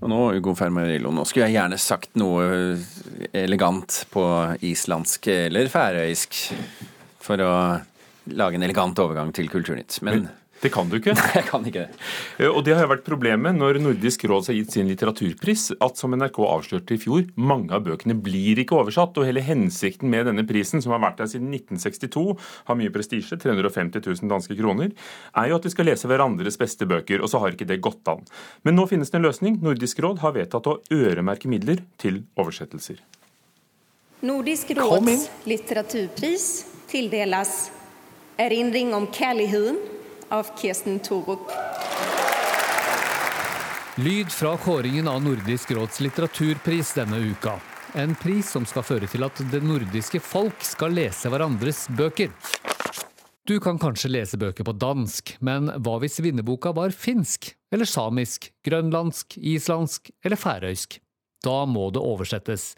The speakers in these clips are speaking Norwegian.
Og nå, Ugo Fermarillo, nå skulle jeg gjerne sagt noe elegant på islandsk eller færøysk for å lage en elegant overgang til Kulturnytt. Men det kan du ikke. Nei, jeg kan ikke det. Eh, og det har jo vært problemet når Nordisk råd har gitt sin litteraturpris, at som NRK avslørte i fjor, mange av bøkene blir ikke oversatt. Og hele hensikten med denne prisen, som har vært der siden 1962, har mye prestisje, 350 000 danske kroner, er jo at vi skal lese hverandres beste bøker, og så har ikke det gått an. Men nå finnes det en løsning. Nordisk råd har vedtatt å øremerke midler til oversettelser. Nordisk råds litteraturpris tildeles erindring om kjærligheten av Kirsten Thorup. Lyd fra kåringen av Nordisk råds litteraturpris denne uka. En pris som skal føre til at det nordiske folk skal lese hverandres bøker. Du kan kanskje lese bøker på dansk, men hva hvis vinnerboka var finsk? Eller samisk, grønlandsk, islandsk eller færøysk? Da må det oversettes.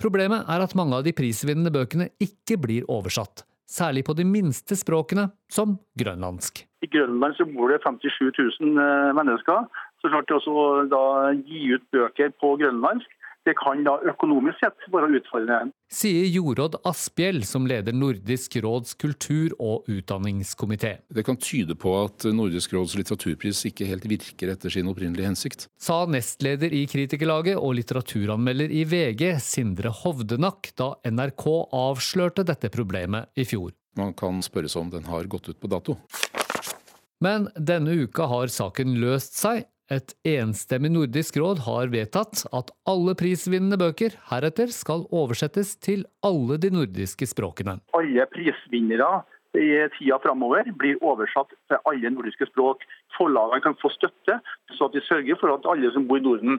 Problemet er at mange av de prisvinnende bøkene ikke blir oversatt særlig på de minste språkene, som grønlandsk. I Grønland så bor det 57 000 eh, mennesker. Så klart det også da gi ut bøker på grønlandsk det kan da økonomisk sett være utfordrende. Sier Jorodd Asphjell, som leder Nordisk råds kultur- og utdanningskomité. Det kan tyde på at Nordisk råds litteraturpris ikke helt virker etter sin opprinnelige hensikt. Sa nestleder i Kritikerlaget og litteraturanmelder i VG, Sindre Hovdenak, da NRK avslørte dette problemet i fjor. Man kan spørre seg om den har gått ut på dato. Men denne uka har saken løst seg et enstemmig Nordisk råd har vedtatt at alle prisvinnende bøker heretter skal oversettes til alle de nordiske språkene. Alle prisvinnere i tida framover blir oversatt til alle nordiske språk. Forlagene kan få støtte, så at de sørger for at alle som bor i Norden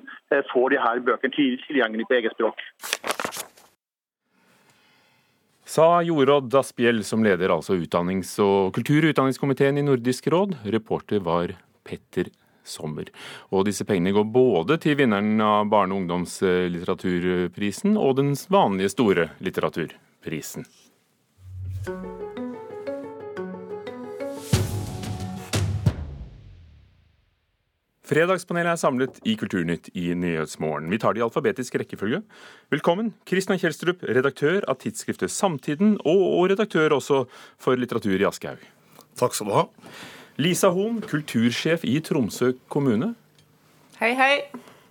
får de her bøkene tilgjengelig på eget språk. Sa Jorodd Asphjell, som leder altså utdannings- og kultur- og utdanningskomiteen i Nordisk råd. Reporter var Petter sommer. Og disse pengene går både til vinneren av barne- og ungdomslitteraturprisen og den vanlige store litteraturprisen. Fredagspanelet er samlet i Kulturnytt i Nyhetsmorgen. Vi tar det i alfabetisk rekkefølge. Velkommen, Kristian Kjelstrup, redaktør av tidsskriftet Samtiden, og redaktør også for litteratur i Aschehoug. Takk skal du ha. Lisa Hohn, kultursjef i Tromsø kommune. Hei, hei.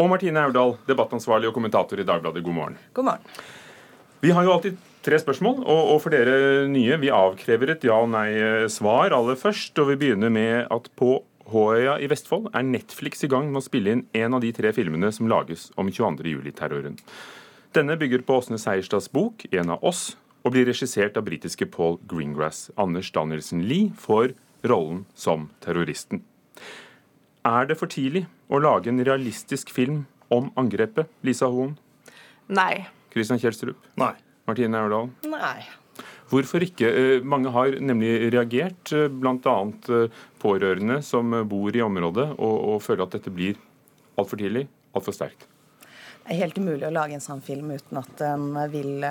Og Martine Aurdal, debattansvarlig og kommentator i Dagbladet. God morgen. God morgen. Vi har jo alltid tre spørsmål, og, for dere nye, vi avkrever et ja- og nei-svar aller først. Og vi begynner med at på Håøya i Vestfold er Netflix i gang med å spille inn en av de tre filmene som lages om 22. juli-terroren. Denne bygger på Åsne Seierstads bok 'En av oss', og blir regissert av britiske Paul Greengrass. Anders Danielsen Lie får rollen som terroristen. Er det for tidlig å lage en realistisk film om angrepet, Lisa Hoen? Nei. Christian Kjelstrup? Nei. Martine Aurdal? Nei. Hvorfor ikke? Eh, mange har nemlig reagert, eh, bl.a. Eh, pårørende som bor i området, og, og føler at dette blir altfor tidlig, altfor sterkt. Det er helt umulig å lage en sånn film uten at den vil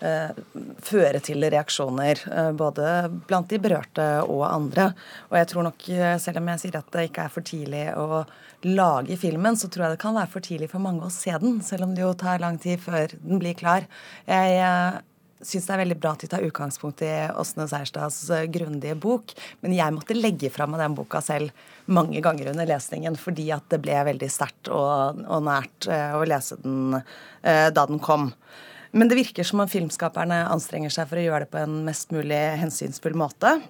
føre til reaksjoner, eh, både blant de berørte og andre. Og jeg tror nok, eh, selv om jeg sier at det ikke er for tidlig å lage filmen, så tror jeg det kan være for tidlig for mange å se den, selv om det jo tar lang tid før den blir klar. Jeg syns det er veldig bra at de tar utgangspunkt i Åsne Seierstads grundige bok, men jeg måtte legge fra meg den boka selv mange ganger under lesningen, fordi at det ble veldig sterkt og, og nært å lese den da den kom. Men det virker som om filmskaperne anstrenger seg for å gjøre det på en mest mulig hensynsfull måte.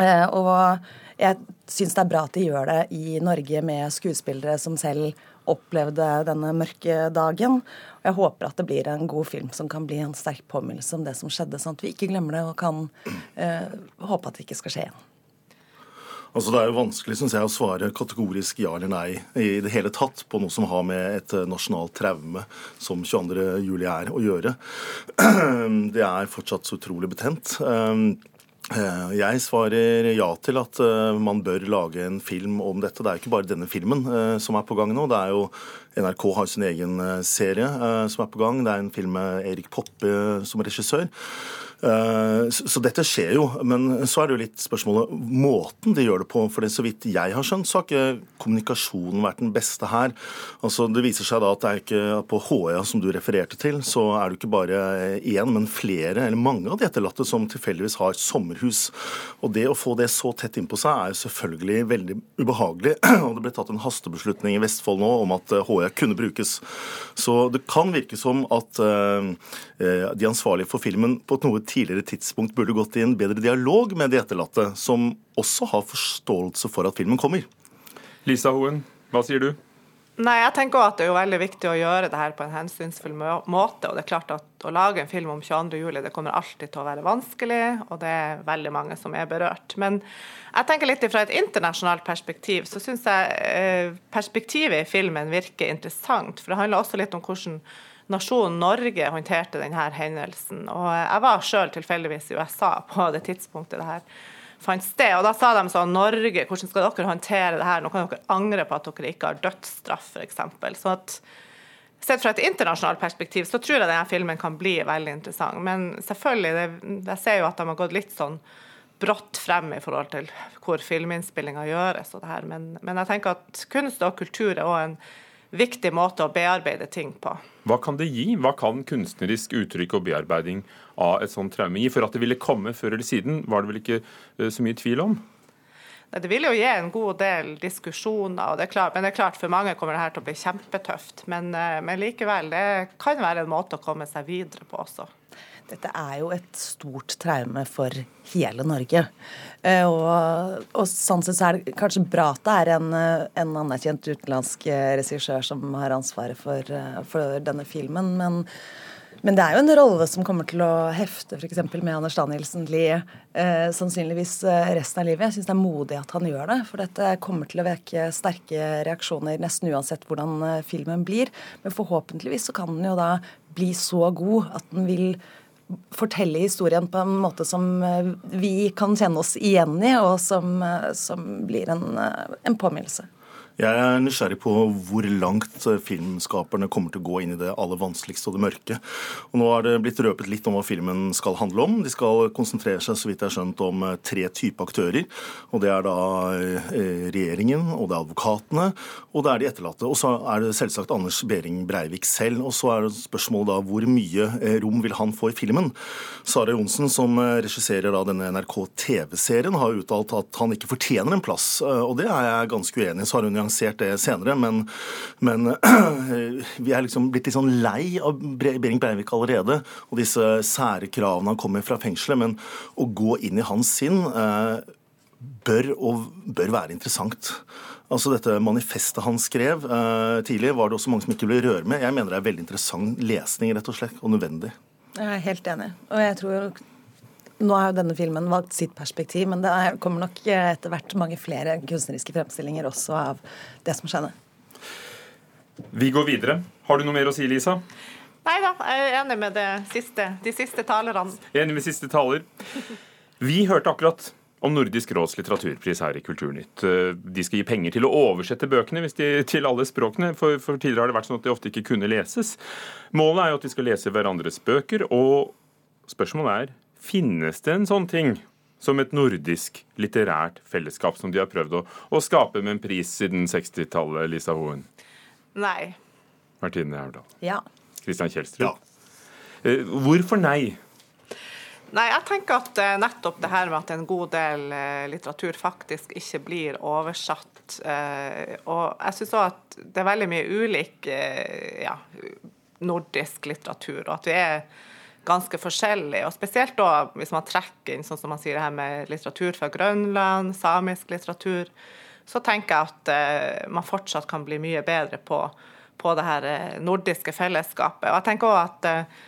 Eh, og jeg syns det er bra at de gjør det i Norge med skuespillere som selv opplevde denne mørke dagen. Og jeg håper at det blir en god film som kan bli en sterk påminnelse om det som skjedde, sånn at vi ikke glemmer det og kan eh, håpe at det ikke skal skje igjen. Altså Det er jo vanskelig synes jeg, å svare kategorisk ja eller nei i det hele tatt på noe som har med et eh, nasjonalt traume som 22.07 er, å gjøre. Det er fortsatt så utrolig betent. Eh, jeg svarer ja til at eh, man bør lage en film om dette. Det er jo ikke bare denne filmen som er på gang nå. Det er jo NRK har sin egen serie som er på gang. Det er en film med Erik Poppe som regissør. Eh, så dette skjer jo, men så er det jo litt spørsmålet måten de gjør det på. For det, så vidt jeg har skjønt, så har ikke kommunikasjonen vært den beste her. Altså Det viser seg da at det er ikke på HA som du refererte til, så er det ikke bare én, men flere eller mange av de etterlatte som tilfeldigvis har sommerhus. Og det å få det så tett innpå seg er jo selvfølgelig veldig ubehagelig. Og det ble tatt en hastebeslutning i Vestfold nå om at HA kunne brukes. Så det kan virke som at de ansvarlige for filmen på et noe tidligere tidspunkt burde gått i en bedre dialog med de etterlatte, som også har forståelse for at filmen kommer. Lisa Hoen, hva sier du? Nei, jeg tenker også at Det er jo veldig viktig å gjøre det her på en hensynsfull måte. og det er klart at Å lage en film om 22.07 det kommer alltid til å være vanskelig, og det er veldig mange som er berørt. Men jeg tenker litt fra et internasjonalt perspektiv, så syns jeg eh, perspektivet i filmen virker interessant. For det handler også litt om hvordan nasjonen Norge håndterte denne hendelsen. Og jeg var sjøl tilfeldigvis i USA på det tidspunktet det her fant sted. Og da sa de sånn Norge, hvordan skal dere håndtere det her? Nå kan dere angre på at dere ikke har dødsstraff, f.eks. Så at Sett fra et internasjonalt perspektiv så tror jeg denne filmen kan bli veldig interessant. Men selvfølgelig, det, jeg ser jo at de har gått litt sånn brått frem i forhold til hvor filminnspillinga gjøres. og det her. Men, men jeg tenker at kunst og kultur er òg en viktig måte å bearbeide ting på. Hva kan det gi? Hva kan kunstnerisk uttrykk og bearbeiding av et sånt traume gi? For at det ville komme før eller siden, var det vel ikke eh, så mye tvil om? Det vil jo gi en god del diskusjoner, og det er klart, men det er klart for mange kommer det her til å bli kjempetøft. Men, eh, men likevel, det kan være en måte å komme seg videre på også. Dette er jo et stort traume for hele Norge. Eh, og, og sånn sett så er det kanskje bra at det er en, en anerkjent utenlandsk regissør som har ansvaret for, for denne filmen. Men, men, det er jo en rolle som kommer til å hefte f.eks. med Anders Danielsen Lie eh, sannsynligvis eh, resten av livet. Jeg syns det er modig at han gjør det, for dette kommer til å vekke sterke reaksjoner nesten uansett hvordan filmen blir. Men forhåpentligvis så kan den jo da bli så god at den vil fortelle historien på en måte som eh, vi kan kjenne oss igjen i, og som, eh, som blir en, eh, en påminnelse. Jeg er nysgjerrig på hvor langt filmskaperne kommer til å gå inn i det aller vanskeligste og det mørke. Og Nå er det blitt røpet litt om hva filmen skal handle om. De skal konsentrere seg så vidt jeg har skjønt, om tre typer aktører. Og Det er da regjeringen, og det er advokatene, og det er de etterlatte. Og så er det selvsagt Anders Behring Breivik selv. Og så er det spørsmålet da hvor mye rom vil han få i filmen. Sara Johnsen, som regisserer da denne NRK TV-serien, har uttalt at han ikke fortjener en plass. Og det er jeg ganske uenig i. Så har hun nyansert det senere, men, men vi er liksom blitt litt sånn lei av Behring Breivik allerede, og disse sære kravene han kommer fra fengselet. Men å gå inn i hans sinn eh, bør, og, bør være interessant. Altså Dette manifestet han skrev eh, tidlig, var det også mange som ikke ble røre med. Jeg mener det er veldig interessant lesning, rett og slett, og nødvendig. Jeg er helt enig. Og jeg tror nå har jo denne filmen valgt sitt perspektiv, men det kommer nok etter hvert mange flere kunstneriske fremstillinger også av det som skjedde. Vi går videre. Har du noe mer å si, Lisa? Nei da, jeg er enig med siste, de siste talerne. Enig med siste taler. Vi hørte akkurat om Nordisk råds litteraturpris her i Kulturnytt. De skal gi penger til å oversette bøkene de, til alle språkene, for, for, tidligere har det vært sånn at de ofte ikke kunne leses. Målet er jo at de skal lese hverandres bøker, og spørsmålet er Finnes det en sånn ting som et nordisk litterært fellesskap som de har prøvd å, å skape med en pris siden 60-tallet, Lisa Hoen? Nei. Martine Aurdal? Ja. Kristian Kjelstrup. Ja. Eh, hvorfor nei? Nei, jeg tenker at uh, nettopp det her med at en god del uh, litteratur faktisk ikke blir oversatt. Og jeg syns òg at det er veldig mye ulik ja, nordisk litteratur, og at vi er ganske forskjellig. Og spesielt da hvis man trekker inn sånn som man sier det her med litteratur fra Grønland, samisk litteratur, så tenker jeg at uh, man fortsatt kan bli mye bedre på, på det her uh, nordiske fellesskapet. Og jeg tenker også at uh,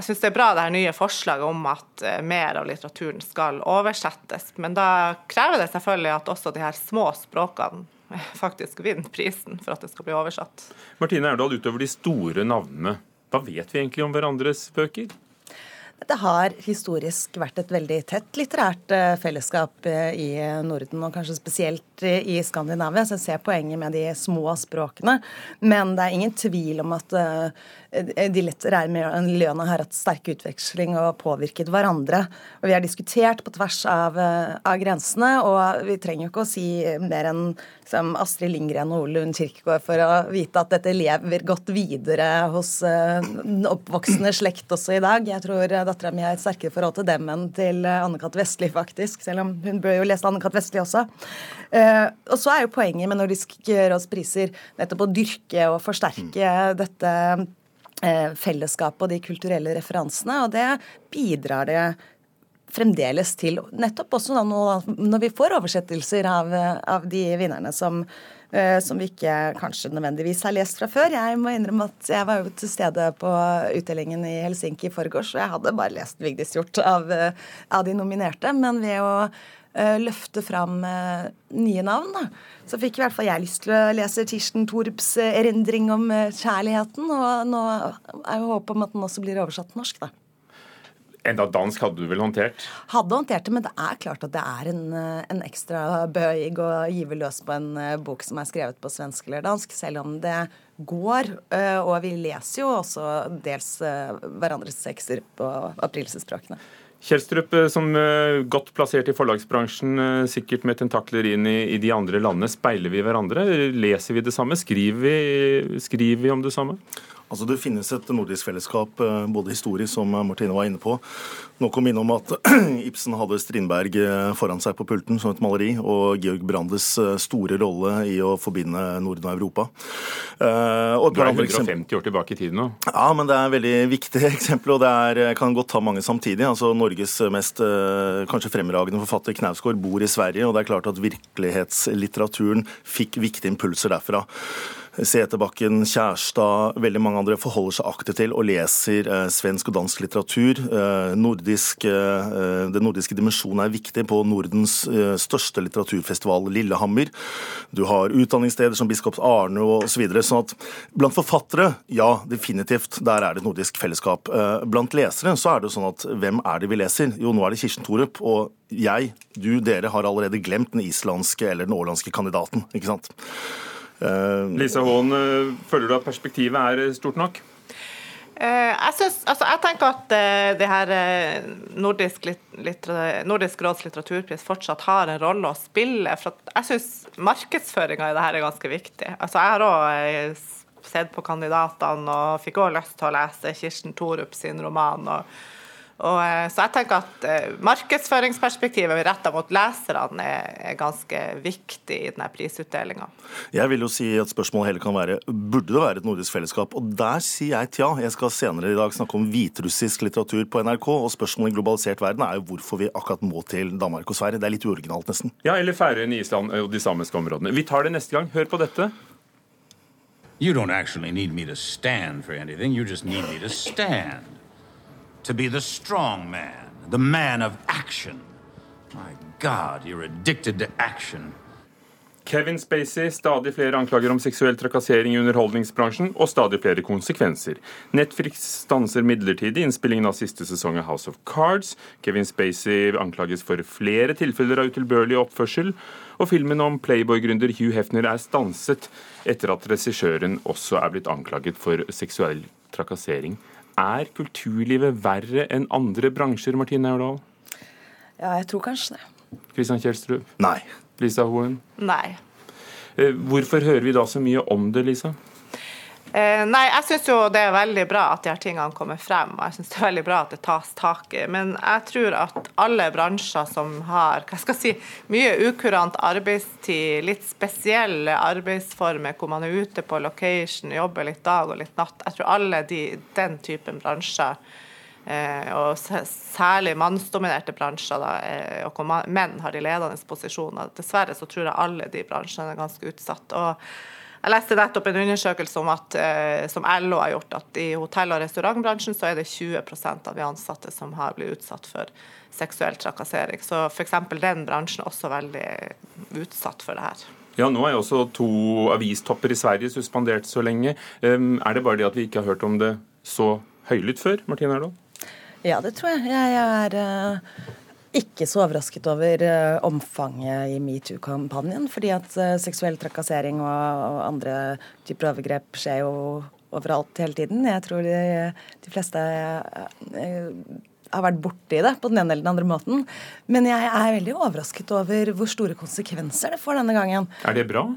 jeg syns det er bra det her nye forslaget om at mer av litteraturen skal oversettes. Men da krever det selvfølgelig at også de her små språkene faktisk vinner prisen for at det skal bli oversatt. Martine Aurdal, utover de store navnene, hva vet vi egentlig om hverandres bøker? Det har historisk vært et veldig tett litterært eh, fellesskap eh, i Norden, og kanskje spesielt i Skandinavia. Så jeg ser poenget med de små språkene. Men det er ingen tvil om at de litterære miljøene har hatt sterk utveksling og påvirket hverandre. Og vi har diskutert på tvers av, av grensene, og vi trenger jo ikke å si mer enn som Astrid Lindgren og Ole Lund for å vite at dette lever godt videre hos den oppvoksende slekt også i dag. Jeg tror dattera mi har et sterkere forhold til dem enn til Anne-Kat. Vestli, faktisk. Selv om hun bør jo lese Anne-Kat. Vestli også. Uh, og så er jo poenget med Nordisk råds priser nettopp å dyrke og forsterke dette uh, fellesskapet og de kulturelle referansene, og det bidrar det fremdeles til. Nettopp også da når vi får oversettelser av, av de vinnerne som, uh, som, vi ikke kanskje nødvendigvis har lest fra før. Jeg må innrømme at jeg var jo til stede på utdelingen i Helsinki i forgårs, og jeg hadde bare lest Vigdis Hjorth av, av de nominerte. Men ved å uh, løfte fram nye navn, da, så fikk i hvert fall jeg lyst til å lese Tirsten Torps erindring om kjærligheten. Og nå er jo håpet om at den også blir oversatt til norsk, da. Enda dansk hadde du vel håndtert? Hadde håndtert det, men det er klart at det er en, en ekstra bøyg å gyve løs på en bok som er skrevet på svensk eller dansk, selv om det går. Og vi leser jo også dels hverandres tekster på aprilsespråkene. Kjelstrup, som godt plassert i forlagsbransjen, sikkert med tentakler inn i, i, de andre landene. Speiler vi hverandre? Leser vi det samme? Skriver vi, skriver vi om det samme? Altså Det finnes et nordisk fellesskap, både historisk, som Martine var inne på. Nå kom innom at Ibsen hadde Strindberg foran seg på pulten som et maleri, og Georg Brandes store rolle i å forbinde Norden og Europa. Og du er 150 år tilbake i tiden nå? Ja, men det er et veldig viktig eksempel, og det er, kan godt ta mange samtidig. Altså Norges mest kanskje fremragende forfatter, Knausgård, bor i Sverige, og det er klart at virkelighetslitteraturen fikk viktige impulser derfra. Seterbakken, Kjærstad, veldig mange andre forholder seg aktivt til og leser eh, svensk og dansk litteratur. Eh, nordisk, eh, den nordiske dimensjonen er viktig på Nordens eh, største litteraturfestival, Lillehammer. Du har utdanningssteder som Biskops Arne osv. Så videre, sånn at blant forfattere, ja, definitivt, der er det et nordisk fellesskap. Eh, blant lesere så er det sånn at hvem er det vi leser? Jo, nå er det Kirsten Thorup. og jeg, du, dere har allerede glemt den islandske eller den årlandske kandidaten. ikke sant? Lisa Hån, føler du at perspektivet er stort nok? Jeg, synes, altså jeg tenker at det her Nordisk, Nordisk råds litteraturpris fortsatt har en rolle å spille. for Jeg syns markedsføringa i det her er ganske viktig. Altså jeg har òg sett på kandidatene og fikk òg lyst til å lese Kirsten Thorup sin roman. og og, så jeg tenker at uh, Markedsføringsperspektivet retta mot leserne er, er, ganske viktig i denne prisutdelinga. Jeg vil jo si at spørsmålet heller kan være burde det være et nordisk fellesskap. Og der sier jeg tja. Jeg skal senere i dag snakke om hviterussisk litteratur på NRK. Og spørsmålet i globalisert verden er jo hvorfor vi akkurat må til Danmark og Sverige. Det er litt uoriginalt, nesten. Ja, eller Færøyene, Island og de samiske områdene. Vi tar det neste gang. Hør på dette. You don't actually need me to stand for anything. You just need me to stand. To be the strong man, the man of action. My God, you're addicted to action. Kevin Spacey, stadig flere anklager om seksuell trakassering i underholdningsbransjen, og stadig flere konsekvenser. Netflix stanser midlertidig innspillingen av siste sesong av House of Cards. Kevin Spacey anklages for flere tilfeller av utilbørlig oppførsel. Og filmen om Playboy-gründer Hugh Hefner er stanset etter at regissøren også er blitt anklaget for seksuell trakassering. Er kulturlivet verre enn andre bransjer, Martine Aurdal? Ja, jeg tror kanskje det. Kristian Kjelstrup? Nei. Lisa Hoen? Nei. Hvorfor hører vi da så mye om det, Lisa? Eh, nei, jeg syns jo det er veldig bra at de her tingene kommer frem, og jeg syns det er veldig bra at det tas tak i. Men jeg tror at alle bransjer som har hva skal jeg si, mye ukurant arbeidstid, litt spesielle arbeidsformer hvor man er ute på location, jobber litt dag og litt natt, jeg tror alle de, den typen bransjer Eh, og særlig mannsdominerte bransjer, da, eh, og hvor menn har de ledende posisjoner. Dessverre så tror jeg alle de bransjene er ganske utsatt. og jeg leste nettopp en undersøkelse at, eh, som LO har gjort, at i hotell- og restaurantbransjen så er det 20% av de ansatte som har blitt utsatt for seksuell trakassering. Så f.eks. den bransjen er også veldig utsatt for det her. Ja, Nå er jo også to avistopper i Sverige suspendert så lenge. Er det bare det at vi ikke har hørt om det så høylytt før, Martine Erdal? Ja, det tror jeg. Jeg er uh, ikke så overrasket over uh, omfanget i metoo-kampanjen. Fordi at uh, seksuell trakassering og, og, andre typer overgrep skjer jo overalt hele tiden. Jeg tror de, de fleste har vært borti det på den ene eller den andre måten. Men jeg er veldig overrasket over hvor store konsekvenser det får denne gangen. Er det bra,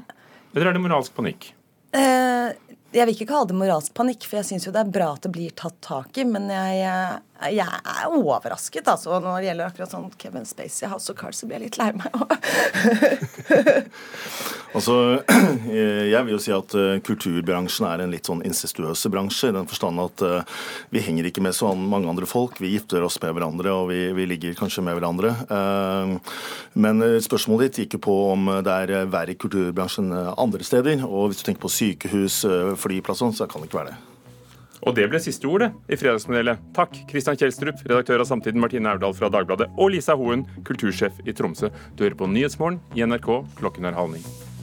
eller er det moralsk panikk? Eh, jeg vil ikke kalle det moralsk panikk, for jeg syns jo det er bra at det blir tatt tak i. Men jeg, jeg er overrasket, altså. Når det gjelder akkurat sånn Kevin Spacey, House of Cards, så blir jeg litt lei meg òg. altså, jeg vil jo si at uh, kulturbransjen er en litt sånn incestuøs bransje. I den forstand at uh, vi henger ikke med så mange andre folk. Vi gifter oss med hverandre, og vi, vi ligger kanskje med hverandre. Men spørsmålet ditt gikk jo på om det er verre i kulturbransjen andre steder. Og hvis du tenker på sykehus, flyplass sånn, så kan ikke være det. Og det ble siste ordet i Fredagspanelet. Takk, Kristian Kjelstrup, redaktør av Samtiden, Martine Aurdal fra Dagbladet, og Lisa Hoen, kultursjef i Tromsø. Du hører på Nyhetsmorgen i NRK, klokken er halv ni.